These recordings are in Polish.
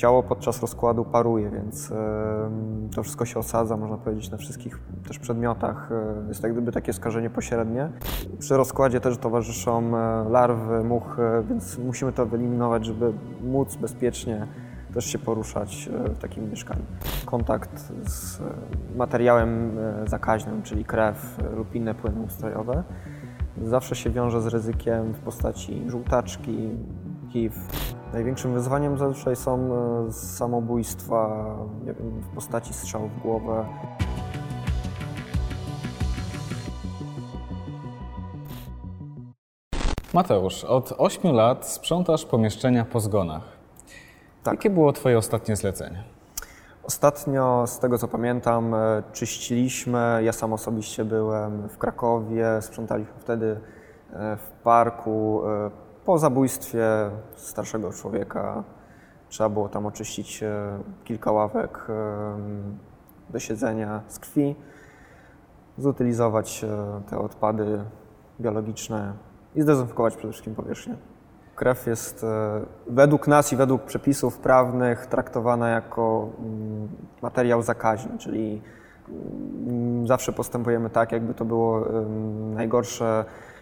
ciało podczas rozkładu paruje, więc to wszystko się osadza, można powiedzieć, na wszystkich też przedmiotach. E, jest jak gdyby takie skażenie pośrednie. Przy rozkładzie też towarzyszą e, larwy, muchy, więc musimy to wyeliminować, żeby móc bezpiecznie też się poruszać w takim mieszkaniu. Kontakt z materiałem zakaźnym, czyli krew lub inne płyny ustrojowe, zawsze się wiąże z ryzykiem w postaci żółtaczki, HIV. Największym wyzwaniem zazwyczaj są e, samobójstwa wiem, w postaci strzału w głowę. Mateusz, od 8 lat sprzątasz pomieszczenia po zgonach. Tak. Jakie było Twoje ostatnie zlecenie? Ostatnio, z tego co pamiętam, e, czyściliśmy. Ja sam osobiście byłem w Krakowie, sprzątaliśmy wtedy e, w parku po zabójstwie starszego człowieka trzeba było tam oczyścić e, kilka ławek do siedzenia z krwi, zutylizować e, te odpady biologiczne i zdezynfekować przede wszystkim powierzchnię. Krew jest e, według nas i według przepisów prawnych traktowana jako mm, materiał zakaźny, czyli mm, zawsze postępujemy tak, jakby to było najgorsze E,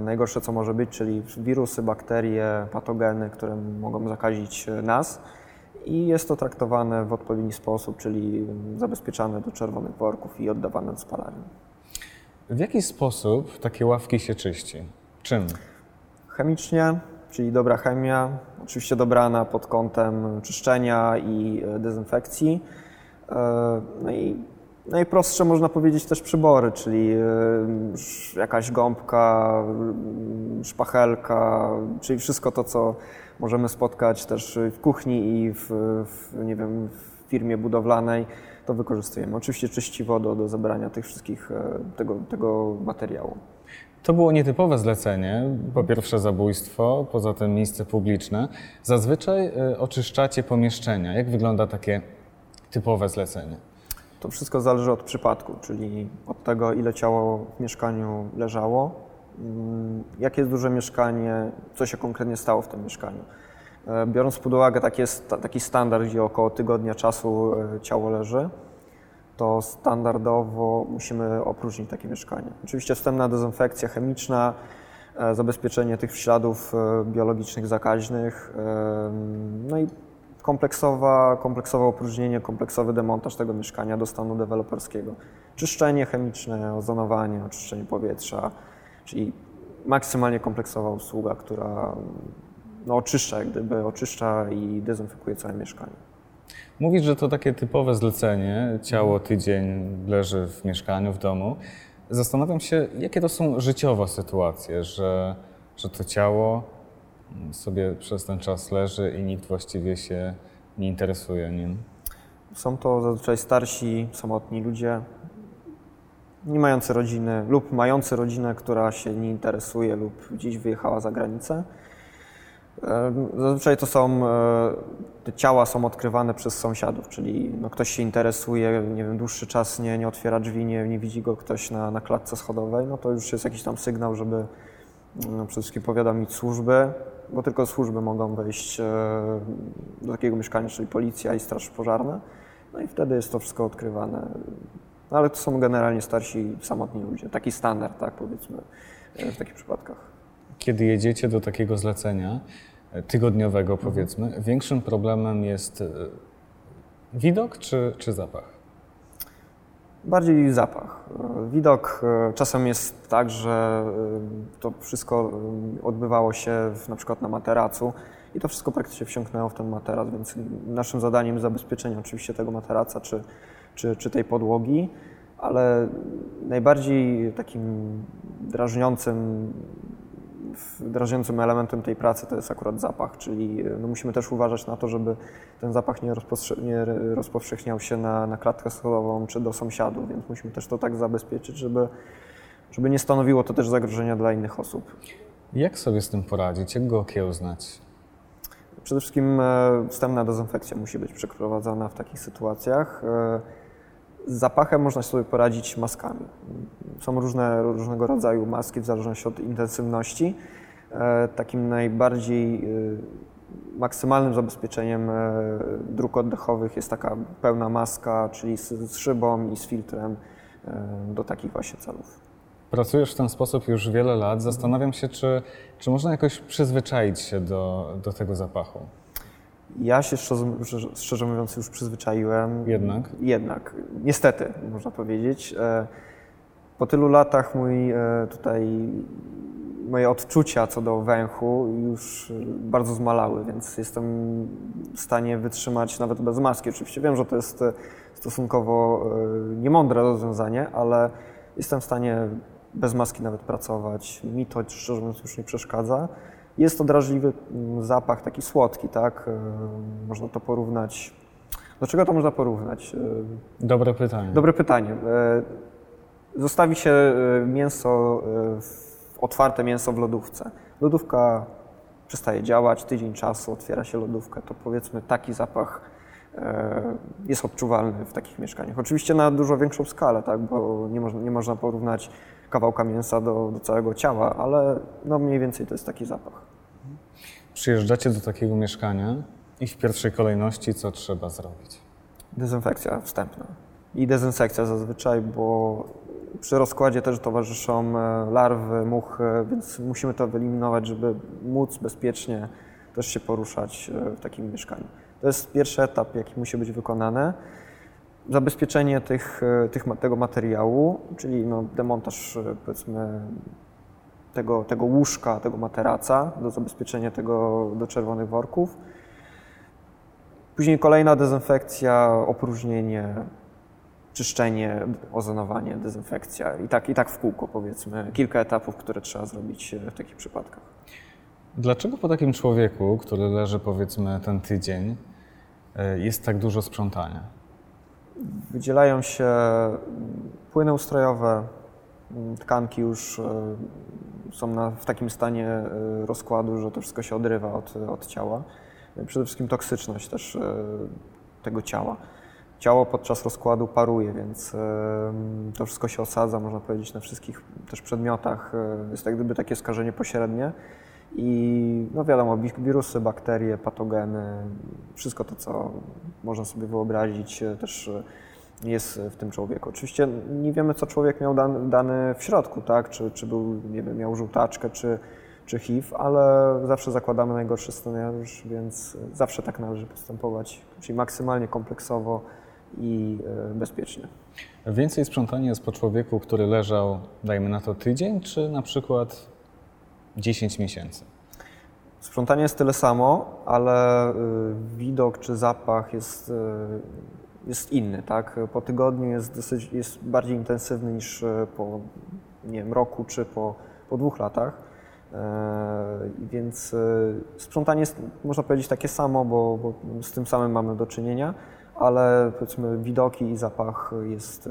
najgorsze, co może być, czyli wirusy, bakterie, patogeny, które mogą zakazić e, nas. I jest to traktowane w odpowiedni sposób, czyli zabezpieczane do czerwonych worków i oddawane do spalarni. W jaki sposób takie ławki się czyści? Czym? Chemicznie, czyli dobra chemia, oczywiście dobrana pod kątem czyszczenia i e, dezynfekcji. No i najprostsze można powiedzieć też przybory, czyli y, jakaś gąbka, y, szpachelka, czyli wszystko to, co możemy spotkać też w kuchni i w, w nie wiem, w firmie budowlanej, to wykorzystujemy. Oczywiście czyściwo do, do zebrania tych wszystkich, e, tego, tego materiału. To było nietypowe zlecenie. Po pierwsze zabójstwo, poza tym miejsce publiczne. Zazwyczaj e, oczyszczacie pomieszczenia. Jak wygląda takie typowe zlecenie? To wszystko zależy od przypadku, czyli od tego, ile ciało w mieszkaniu leżało, mm, jakie jest duże mieszkanie, co się konkretnie stało w tym mieszkaniu. E, biorąc pod uwagę taki, taki standard, gdzie około tygodnia czasu e, ciało leży, to standardowo musimy opróżnić takie mieszkanie. Oczywiście wstępna dezynfekcja chemiczna, e, zabezpieczenie tych śladów biologicznych zakaźnych, no i kompleksowa, kompleksowe opróżnienie, kompleksowy demontaż tego mieszkania do stanu deweloperskiego. Czyszczenie chemiczne, ozonowanie, oczyszczenie powietrza, czyli maksymalnie kompleksowa usługa, która no, oczyszcza, jak gdyby oczyszcza i dezynfekuje całe mieszkanie. Mówisz, że to takie typowe zlecenie, ciało tydzień leży w mieszkaniu, w domu. Zastanawiam się, jakie to są życiowe sytuacje, że, że to ciało sobie przez ten czas leży i nikt właściwie się nie interesuje nim. Są to zazwyczaj starsi, samotni ludzie, nie mający rodziny lub mający rodzinę, która się nie interesuje lub gdzieś wyjechała za granicę. Zazwyczaj to są, e, te ciała są odkrywane przez sąsiadów, czyli no ktoś się interesuje, nie wiem, dłuższy czas nie, nie otwiera drzwi, nie, nie widzi go ktoś na, na klatce schodowej, no to już jest jakiś tam sygnał, żeby no, przede wszystkim powiadomić służby, bo tylko służby mogą wejść e, do takiego mieszkania, czyli policja i straż pożarna. No i wtedy jest to wszystko odkrywane. No, ale to są generalnie starsi, samotni ludzie. Taki standard, tak powiedzmy, e, w takich przypadkach. Kiedy jedziecie do takiego zlecenia e, tygodniowego, powiedzmy, mhm. większym problemem jest widok czy, czy zapach? Bardziej zapach. Widok e, czasem jest tak, że e, to wszystko e, odbywało się w, na przykład na materacu i to wszystko praktycznie wsiąknęło w ten materac, więc naszym zadaniem jest zabezpieczenie oczywiście tego materaca czy, czy, czy tej podłogi, ale najbardziej takim drażniącym drażniącym elementem tej pracy to jest akurat zapach, czyli e, no musimy też uważać na to, żeby ten zapach nie, nie rozpowszechniał się na, na klatkę schodową czy do sąsiadów, więc musimy też to tak zabezpieczyć, żeby, żeby nie stanowiło to też zagrożenia dla innych osób. Jak sobie z tym poradzić? Jak go okiełznać? Przede wszystkim e, wstępna dezynfekcja musi być przeprowadzana w takich sytuacjach. Z zapachem można sobie poradzić maskami. Są różne, różnego rodzaju maski w zależności od intensywności. E, takim najbardziej e, maksymalnym zabezpieczeniem e, dróg oddechowych jest taka pełna maska, czyli z, z szybą i z filtrem do takich właśnie celów. Pracujesz w ten sposób już wiele lat. Zastanawiam się, czy, czy można jakoś przyzwyczaić się do, do tego zapachu. Ja się szczerze, szczerze mówiąc już przyzwyczaiłem. Jednak? Jednak, niestety, można powiedzieć. E, Po tylu latach mój e, tutaj, moje odczucia co do węchu już e, bardzo zmalały, więc jestem w stanie wytrzymać nawet bez maski. Oczywiście wiem, że to jest stosunkowo niemądre rozwiązanie, ale jestem w stanie bez maski nawet pracować. Mi to szczerze mówiąc już nie przeszkadza. Jest to drażliwy mm, zapach, taki słodki, tak? E, Można to porównać. Do czego to można porównać? E, Dobre pytanie. Dobre pytanie. E, Zostawi się mięso, otwarte mięso w lodówce. Lodówka przestaje działać, tydzień czasu, otwiera się lodówkę, to powiedzmy taki zapach jest odczuwalny w takich mieszkaniach. Oczywiście na dużo większą skalę, tak, bo nie można, nie można porównać kawałka mięsa do, do całego ciała, ale no mniej więcej to jest taki zapach. Przyjeżdżacie do takiego mieszkania i w pierwszej kolejności co trzeba zrobić? Dezynfekcja wstępna i dezynsekcja zazwyczaj, bo przy rozkładzie też towarzyszą e, larwy, muchy, więc musimy to wyeliminować, żeby móc bezpiecznie też się poruszać e, w takim mieszkaniu. To jest pierwszy etap, jaki musi być wykonany. Zabezpieczenie tych, e, tych, tego materiału, czyli no, demontaż powiedzmy tego, tego łóżka, tego materaca do zabezpieczenia tego do czerwonych worków. Później kolejna dezynfekcja, opróżnienie, czyszczenie, ozonowanie, dezynfekcja i tak, i tak w kółko powiedzmy. Kilka etapów, które trzeba zrobić e, w takich przypadkach. Dlaczego po takim człowieku, który leży powiedzmy ten tydzień, y, jest tak dużo sprzątania? Wydzielają się mm, płyny ustrojowe, tkanki już e, są na, w takim stanie e, rozkładu, że to wszystko się odrywa od, od ciała. Przede wszystkim toksyczność też e, tego ciała. Ciało podczas rozkładu paruje, więc to wszystko się osadza, można powiedzieć, na wszystkich też przedmiotach. Jest jak gdyby takie skażenie pośrednie. I no wiadomo, wi- wirusy, bakterie, patogeny, wszystko to, co można sobie wyobrazić, też jest w tym człowieku. Oczywiście nie wiemy, co człowiek miał dany, dany w środku, tak? Czy, czy był, nie wiem, miał żółtaczkę, czy, czy HIV, ale zawsze zakładamy najgorszy scenariusz, więc zawsze tak należy postępować, czyli maksymalnie kompleksowo i e, bezpiecznie. Więcej sprzątania jest po człowieku, który leżał, dajmy na to tydzień, czy na przykład 10 miesięcy? Sprzątanie jest tyle samo, ale y, widok czy zapach jest, y, jest inny, tak? Po tygodniu jest, dosyć, jest bardziej intensywny niż y, po nie wiem, roku czy po, po dwóch latach. E, Więc y, sprzątanie jest, można powiedzieć, takie samo, bo, bo z tym samym mamy do czynienia, ale powiedzmy widoki i zapach jest,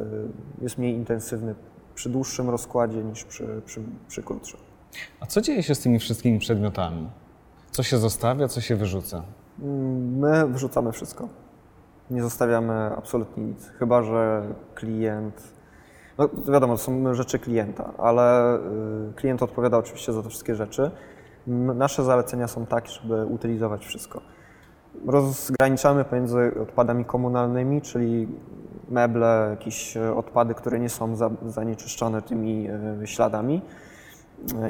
jest mniej intensywny przy dłuższym rozkładzie niż przy, przy, przy krótszym. A co dzieje się z tymi wszystkimi przedmiotami? Co się zostawia, co się wyrzuca? My wyrzucamy wszystko. Nie zostawiamy absolutnie nic, chyba że klient. No wiadomo, to są rzeczy klienta, ale y, klient odpowiada oczywiście za te wszystkie rzeczy. Nasze zalecenia są takie, żeby utylizować wszystko. Rozgraniczamy pomiędzy odpadami komunalnymi, czyli meble, jakieś odpady, które nie są za- zanieczyszczone tymi e, śladami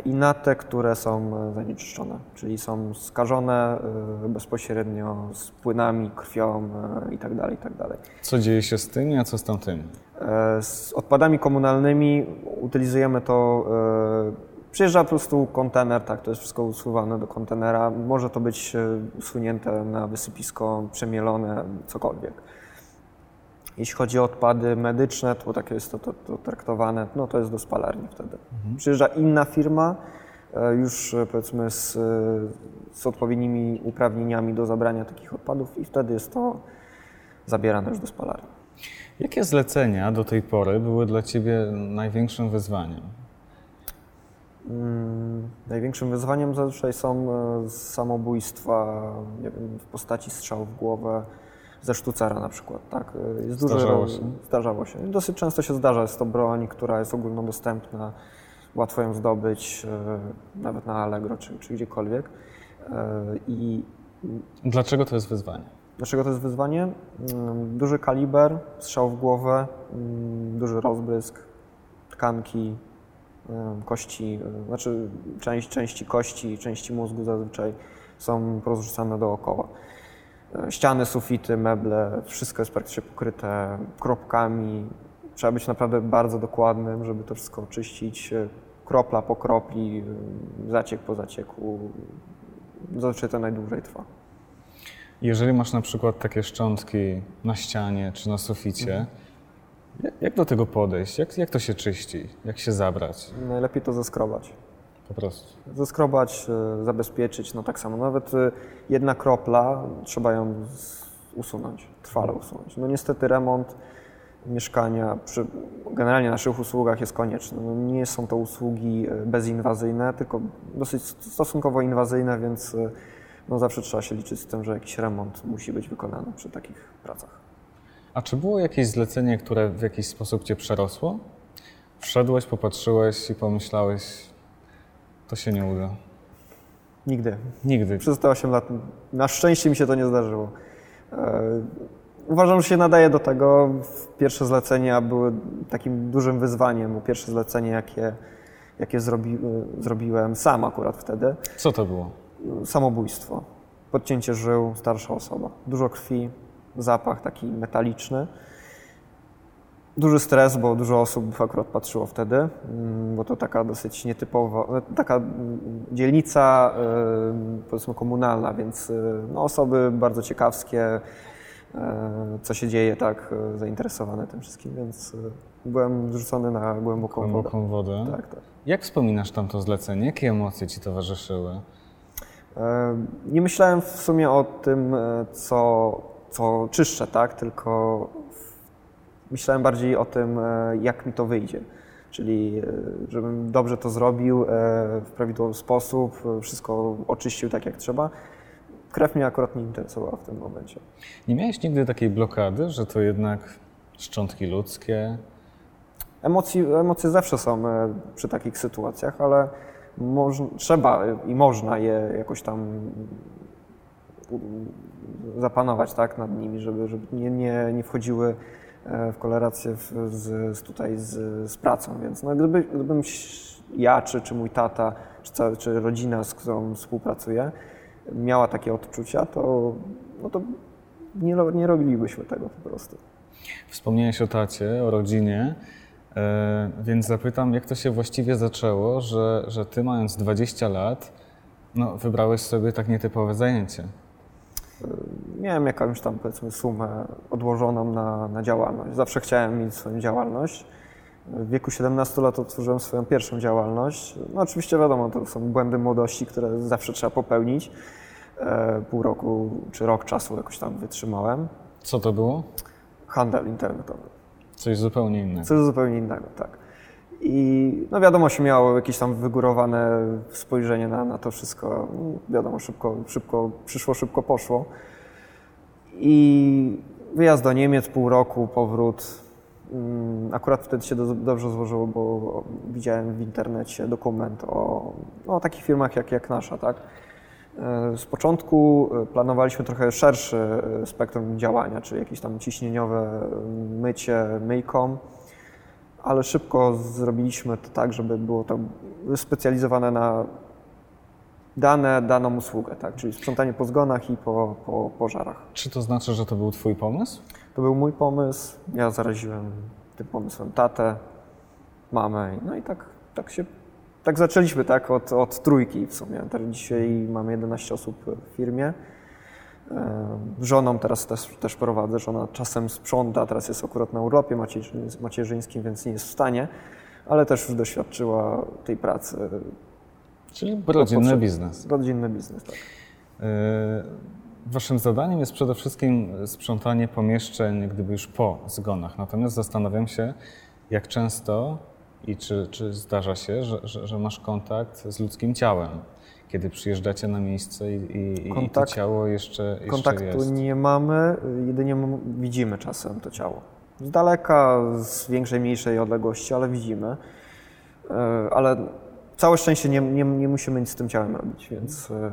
i na te, które są zanieczyszczone, czyli są skażone e, bezpośrednio z płynami, krwią itd. itd. Co dzieje się z tymi, a co z tamtymi? E, Z odpadami komunalnymi utylizujemy to, e, przyjeżdża po prostu kontener, tak, to jest wszystko usuwane do kontenera, może to być e, usunięte na wysypisko, przemielone, cokolwiek. Jeśli chodzi o odpady medyczne, to takie jest to, to, to traktowane, no to jest do spalarni wtedy. Przyjeżdża inna firma, e, już e, powiedzmy z, e, z odpowiednimi uprawnieniami do zabrania takich odpadów i wtedy jest to zabierane już do spalarni. Jakie zlecenia do tej pory były dla Ciebie największym wyzwaniem? Mm, Największym wyzwaniem zazwyczaj są samobójstwa nie wiem, w postaci strzału w głowę ze sztucera na przykład. Tak? E, Jest Zdarzało się? Zdarzało się. Dosyć często się zdarza. Jest to broń, która jest ogólnodostępna, łatwo ją zdobyć, e, nawet na Allegro czy, czy gdziekolwiek. E, I Dlaczego to jest wyzwanie? Dlaczego to jest wyzwanie? Mm, Duży kaliber, strzał w głowę, mm, duży rozbrysk, tkanki, em, kości, e, znaczy część, części kości, części mózgu zazwyczaj są porozrzucane dookoła. E, Ściany, sufity, meble, wszystko jest praktycznie pokryte kropkami. Trzeba być naprawdę bardzo dokładnym, żeby to wszystko oczyścić. e, Kropla po kropli, e, zaciek po zacieku. Zazwyczaj to najdłużej trwa. Jeżeli masz na przykład takie szczątki na ścianie czy na suficie, jak, jak do tego podejść? Jak, jak to się czyści? Jak się zabrać? Najlepiej to zeskrobać. Po prostu. Zeskrobać, e, zabezpieczyć, no tak samo. Nawet e, jedna kropla, trzeba ją usunąć, trwale usunąć. No niestety remont mieszkania przy generalnie naszych usługach jest konieczny. No, nie są to usługi e, bezinwazyjne, tylko dosyć stosunkowo inwazyjne, więc no zawsze trzeba się liczyć z tym, że jakiś remont musi być wykonany przy takich pracach. A czy było jakieś zlecenie, które w jakiś sposób cię przerosło? Wszedłeś, popatrzyłeś i pomyślałeś, to się nie uda. Nigdy. Nigdy. Przez te 8 lat na szczęście mi się to nie zdarzyło. E, Uważam, że się nadaje do tego. Pierwsze zlecenia były takim dużym wyzwaniem, bo pierwsze zlecenie, jakie, jakie zrobi, zrobiłem sam akurat wtedy, Co to było? samobójstwo. Podcięcie żył, starsza osoba. Dużo krwi, zapach taki metaliczny. Duży stres, bo dużo osób akurat patrzyło wtedy, mm, bo to taka dosyć nietypowa, no, taka mm, dzielnica y, powiedzmy komunalna, więc y, no, osoby bardzo ciekawskie, co się dzieje, tak zainteresowane tym wszystkim, więc byłem wrzucony na głęboką wodę. Głęboką wodę. Tak, tak. Jak wspominasz tamto zlecenie? Jakie emocje ci towarzyszyły? E, Nie myślałem w sumie o tym, e, co, co czyszczę, tak? tylko myślałem bardziej o tym, e, jak mi to wyjdzie. Czyli e, żebym dobrze to zrobił e, w prawidłowy sposób, wszystko oczyścił tak jak trzeba. Krew mnie akurat nie interesowała w tym momencie. Nie miałeś nigdy takiej blokady, że to jednak szczątki ludzkie? Emocji, emocje zawsze są przy takich sytuacjach, ale moż, trzeba i można je jakoś tam zapanować tak, nad nimi, żeby, żeby nie, nie, nie wchodziły w kolerację z, z tutaj z, z pracą. Więc no, gdyby, gdybym ja, czy, czy mój tata, czy, ca, czy rodzina, z którą współpracuję, miała takie odczucia, to, no to nie, nie robilibyśmy tego po prostu. Wspomniałeś o tacie, o rodzinie, e, więc zapytam, jak to się właściwie zaczęło, że, że ty mając 20 lat, no, wybrałeś sobie tak nietypowe zajęcie. Miałem jakąś tam powiedzmy sumę odłożoną na, na działalność. Zawsze chciałem mieć swoją działalność. W wieku 17 lat otworzyłem swoją pierwszą działalność. No oczywiście wiadomo, to są błędy młodości, które zawsze trzeba popełnić. E, pół roku czy rok czasu jakoś tam wytrzymałem. Co to było? Handel internetowy. Coś zupełnie innego. Coś zupełnie innego, tak. I no wiadomo, się miało jakieś tam wygórowane spojrzenie na, na to wszystko. Wiadomo, szybko, szybko przyszło, szybko poszło. I wyjazd do Niemiec, pół roku, powrót. Mm, Akurat wtedy się do, dobrze złożyło, bo widziałem w internecie dokument o, no, o takich firmach jak, jak nasza, tak? E, Z początku e, planowaliśmy trochę szerszy e, spektrum działania, czyli jakieś tam ciśnieniowe mycie myjką, ale szybko zrobiliśmy to tak, żeby było to specjalizowane na dane, daną usługę, tak? czyli sprzątanie po zgonach i po, po pożarach. Czy to znaczy, że to był twój pomysł? To był mój pomysł, ja zaraziłem tym pomysłem tatę, mamę, no i tak, tak się, tak zaczęliśmy, tak, od, od trójki w sumie. Teraz dzisiaj mamy 11 osób w firmie. E, Żoną teraz też, też prowadzę, żona czasem sprząta, teraz jest akurat na urlopie macierzy- macierzyńskim, więc nie jest w stanie, ale też już doświadczyła tej pracy. Czyli rodzinny biznes. Rodzinny biznes, tak. Yy, Waszym zadaniem jest przede wszystkim sprzątanie pomieszczeń, gdyby już po zgonach. Natomiast zastanawiam się, jak często i czy, czy zdarza się, że, że, że masz kontakt z ludzkim ciałem, kiedy przyjeżdżacie na miejsce i, i, i to Kontakt- ciało jeszcze, jeszcze Kontaktu jest. nie mamy, jedynie widzimy czasem to ciało. Z daleka, z większej, mniejszej odległości, ale widzimy. E, Ale całe szczęście nie, nie, nie musimy nic z tym ciałem robić, więc e,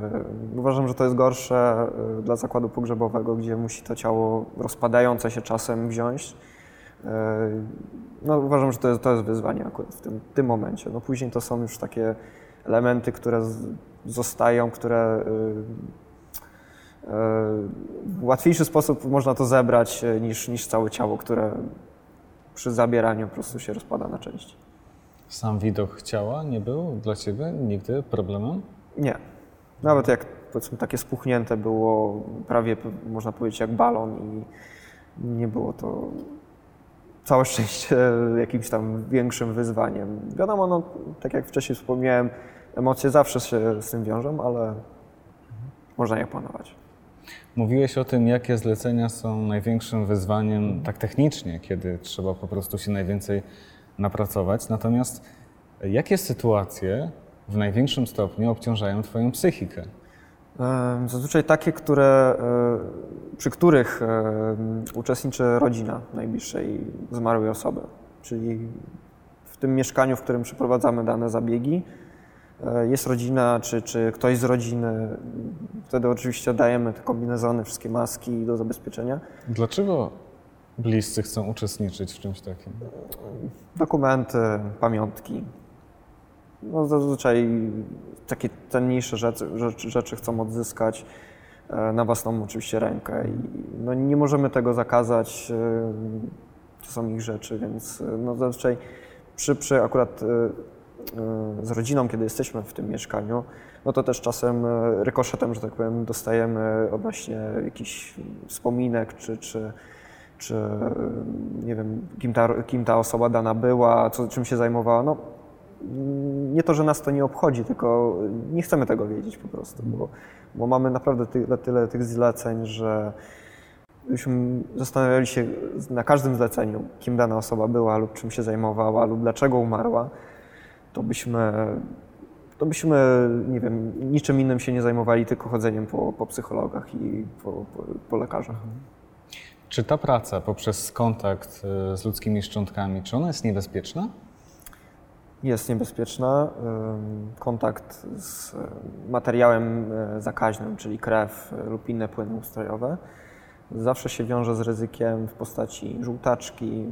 uważam, że to jest gorsze e, dla zakładu pogrzebowego, gdzie musi to ciało rozpadające się czasem wziąć. No, uważam, że to jest, to jest wyzwanie akurat w tym, tym momencie. No, później to są już takie elementy, które zostają, które e, e, w łatwiejszy sposób można to zebrać e, niż, niż całe ciało, które przy zabieraniu po prostu się rozpada na części. Sam widok ciała nie był dla ciebie nigdy problemem? Nie. Nawet jak powiedzmy takie spuchnięte było prawie można powiedzieć jak balon i nie było to całe szczęście jakimś tam większym wyzwaniem. Wiadomo, no, tak jak wcześniej wspomniałem, emocje zawsze się z tym wiążą, ale można je panować. Mówiłeś o tym, jakie zlecenia są największym wyzwaniem tak technicznie, kiedy trzeba po prostu się najwięcej napracować. Natomiast jakie sytuacje w największym stopniu obciążają Twoją psychikę? Zazwyczaj takie, które, e, przy których uczestniczy rodzina najbliższej zmarłej osoby. Czyli w tym mieszkaniu, w którym przeprowadzamy dane zabiegi, e, jest rodzina, czy, czy ktoś z rodziny. Wtedy oczywiście dajemy te kombinezony, wszystkie maski do zabezpieczenia. Dlaczego bliscy chcą uczestniczyć w czymś takim? Dokumenty, pamiątki. No zazwyczaj takie cenniejsze rzeczy, rzeczy, rzeczy chcą odzyskać e, na własną oczywiście rękę. I no nie możemy tego zakazać. e, To są ich rzeczy, więc e, no zazwyczaj przy, przy akurat z rodziną, kiedy jesteśmy w tym mieszkaniu, no to też czasem rykoszetem, że tak powiem, dostajemy odnośnie jakichś wspominek czy, czy, czy nie wiem, kim ta, kim ta osoba dana była, co, czym się zajmowała. No, nie to, że nas to nie obchodzi, tylko nie chcemy tego wiedzieć po prostu, bo, bo mamy naprawdę tyle, tyle tych zleceń, że byśmy zastanawiali się na każdym zleceniu, kim dana osoba była lub czym się zajmowała lub dlaczego umarła, to byśmy, to byśmy nie wiem, niczym innym się nie zajmowali, tylko chodzeniem po, po psychologach i po, po, po lekarzach. Czy ta praca poprzez kontakt e, z ludzkimi szczątkami, czy ona jest niebezpieczna? Jest niebezpieczna. Kontakt z e, materiałem e, zakaźnym, czyli krew e, lub inne płyny ustrojowe, zawsze się wiąże z ryzykiem w postaci żółtaczki,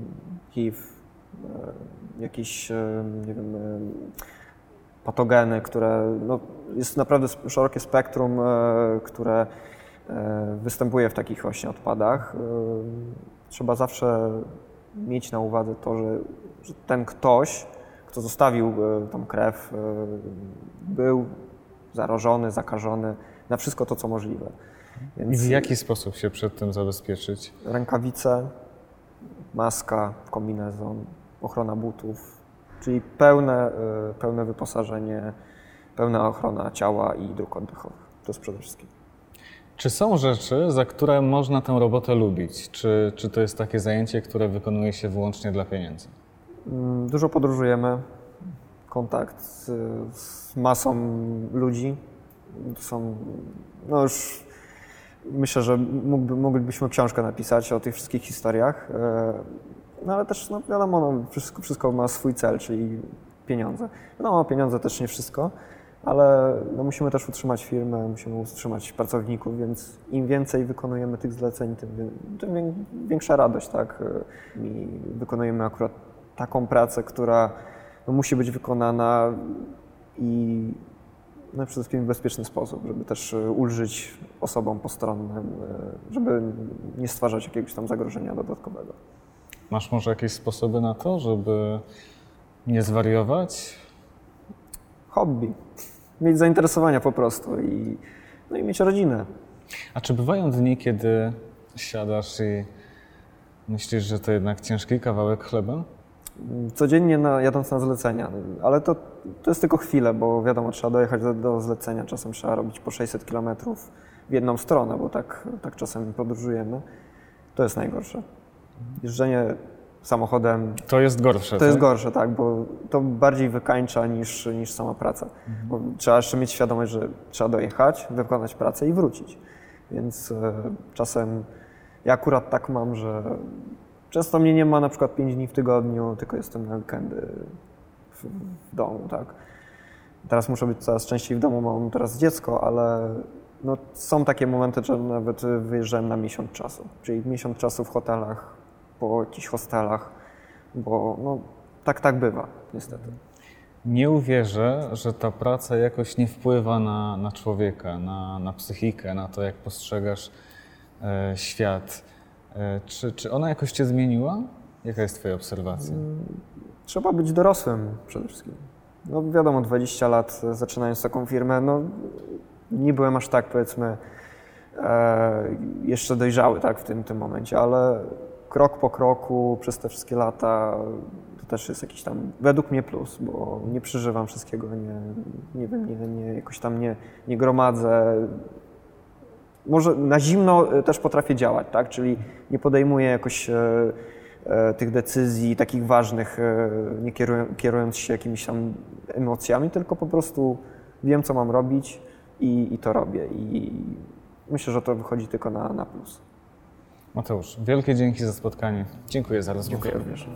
HIV, jakieś, nie wiem, patogeny, które no, jest naprawdę szerokie spektrum, które występuje w takich właśnie odpadach. Trzeba zawsze mieć na uwadze to, że, że ten ktoś, kto zostawił e, tą krew, e, był zarażony, zakażony na wszystko to, co możliwe. I Więc w jaki sposób się przed tym zabezpieczyć? rękawice, maska, kombinezon, ochrona butów, czyli pełne, e, pełne wyposażenie, pełna ochrona ciała i dróg oddechowych. To jest przede wszystkim. Czy są rzeczy, za które można tę robotę lubić? Czy, czy to jest takie zajęcie, które wykonuje się wyłącznie dla pieniędzy? Mm, Dużo podróżujemy, kontakt z, z masą ludzi. To są, no już myślę, że mógłby, moglibyśmy książkę napisać o tych wszystkich historiach, e, no ale też, no wiadomo, no, wszystko, wszystko ma swój cel, czyli pieniądze. No, pieniądze też nie wszystko, ale no, musimy też utrzymać firmę, musimy utrzymać pracowników, więc im więcej wykonujemy tych zleceń, tym, tym wię- większa radość, tak? I wykonujemy akurat taką pracę, która no, musi być wykonana i no, przede wszystkim w bezpieczny sposób, żeby też e, ulżyć osobom postronnym, e, żeby nie stwarzać jakiegoś tam zagrożenia dodatkowego. Masz może jakieś sposoby na to, żeby nie zwariować? Hobby, mieć zainteresowania po prostu i, no i mieć rodzinę. A czy bywają dni, kiedy siadasz i myślisz, że to jednak ciężki kawałek chleba? Codziennie na, jadąc na zlecenia, ale to, to jest tylko chwilę, bo wiadomo, trzeba dojechać do, do zlecenia, czasem trzeba robić po 600 km w jedną stronę, bo tak, tak czasem podróżujemy. To jest najgorsze. Jeżdżenie samochodem To jest gorsze. To jest tak? gorsze, tak, bo to bardziej wykańcza niż, niż sama praca. Bo trzeba jeszcze mieć świadomość, że trzeba dojechać, wykonać pracę i wrócić. Więc e, czasem ja akurat tak mam, że często mnie nie ma na przykład 5 dni w tygodniu, tylko jestem na weekendy w, w domu, tak. Teraz muszę być coraz częściej w domu, mam teraz dziecko, ale no, są takie momenty, że nawet wyjeżdżałem na miesiąc czasu. Czyli miesiąc czasu w hotelach, po jakichś hostelach, bo no, tak, tak bywa, niestety. Nie uwierzę, że ta praca jakoś nie wpływa na, na człowieka, na, na psychikę, na to, jak postrzegasz e, świat. E, czy, czy ona jakoś cię zmieniła? Jaka jest twoja obserwacja? Trzeba być dorosłym przede wszystkim. No wiadomo, 20 lat e, zaczynając taką firmę, no nie byłem aż tak powiedzmy e, jeszcze dojrzały tak, w tym, tym momencie, ale krok po kroku przez te wszystkie lata to też jest jakiś tam według mnie plus, bo nie przeżywam wszystkiego, nie, nie wiem, nie, nie, jakoś tam nie, nie gromadzę. Może na zimno e, też potrafię działać, tak? Czyli nie podejmuję jakoś e, e, tych decyzji takich ważnych, e, nie kierując się jakimiś tam emocjami, tylko po prostu wiem, co mam robić i, i to robię. I myślę, że to wychodzi tylko na, na plus. Mateusz, wielkie dzięki za spotkanie. Dziękuję za rozmowę. Dziękuję również.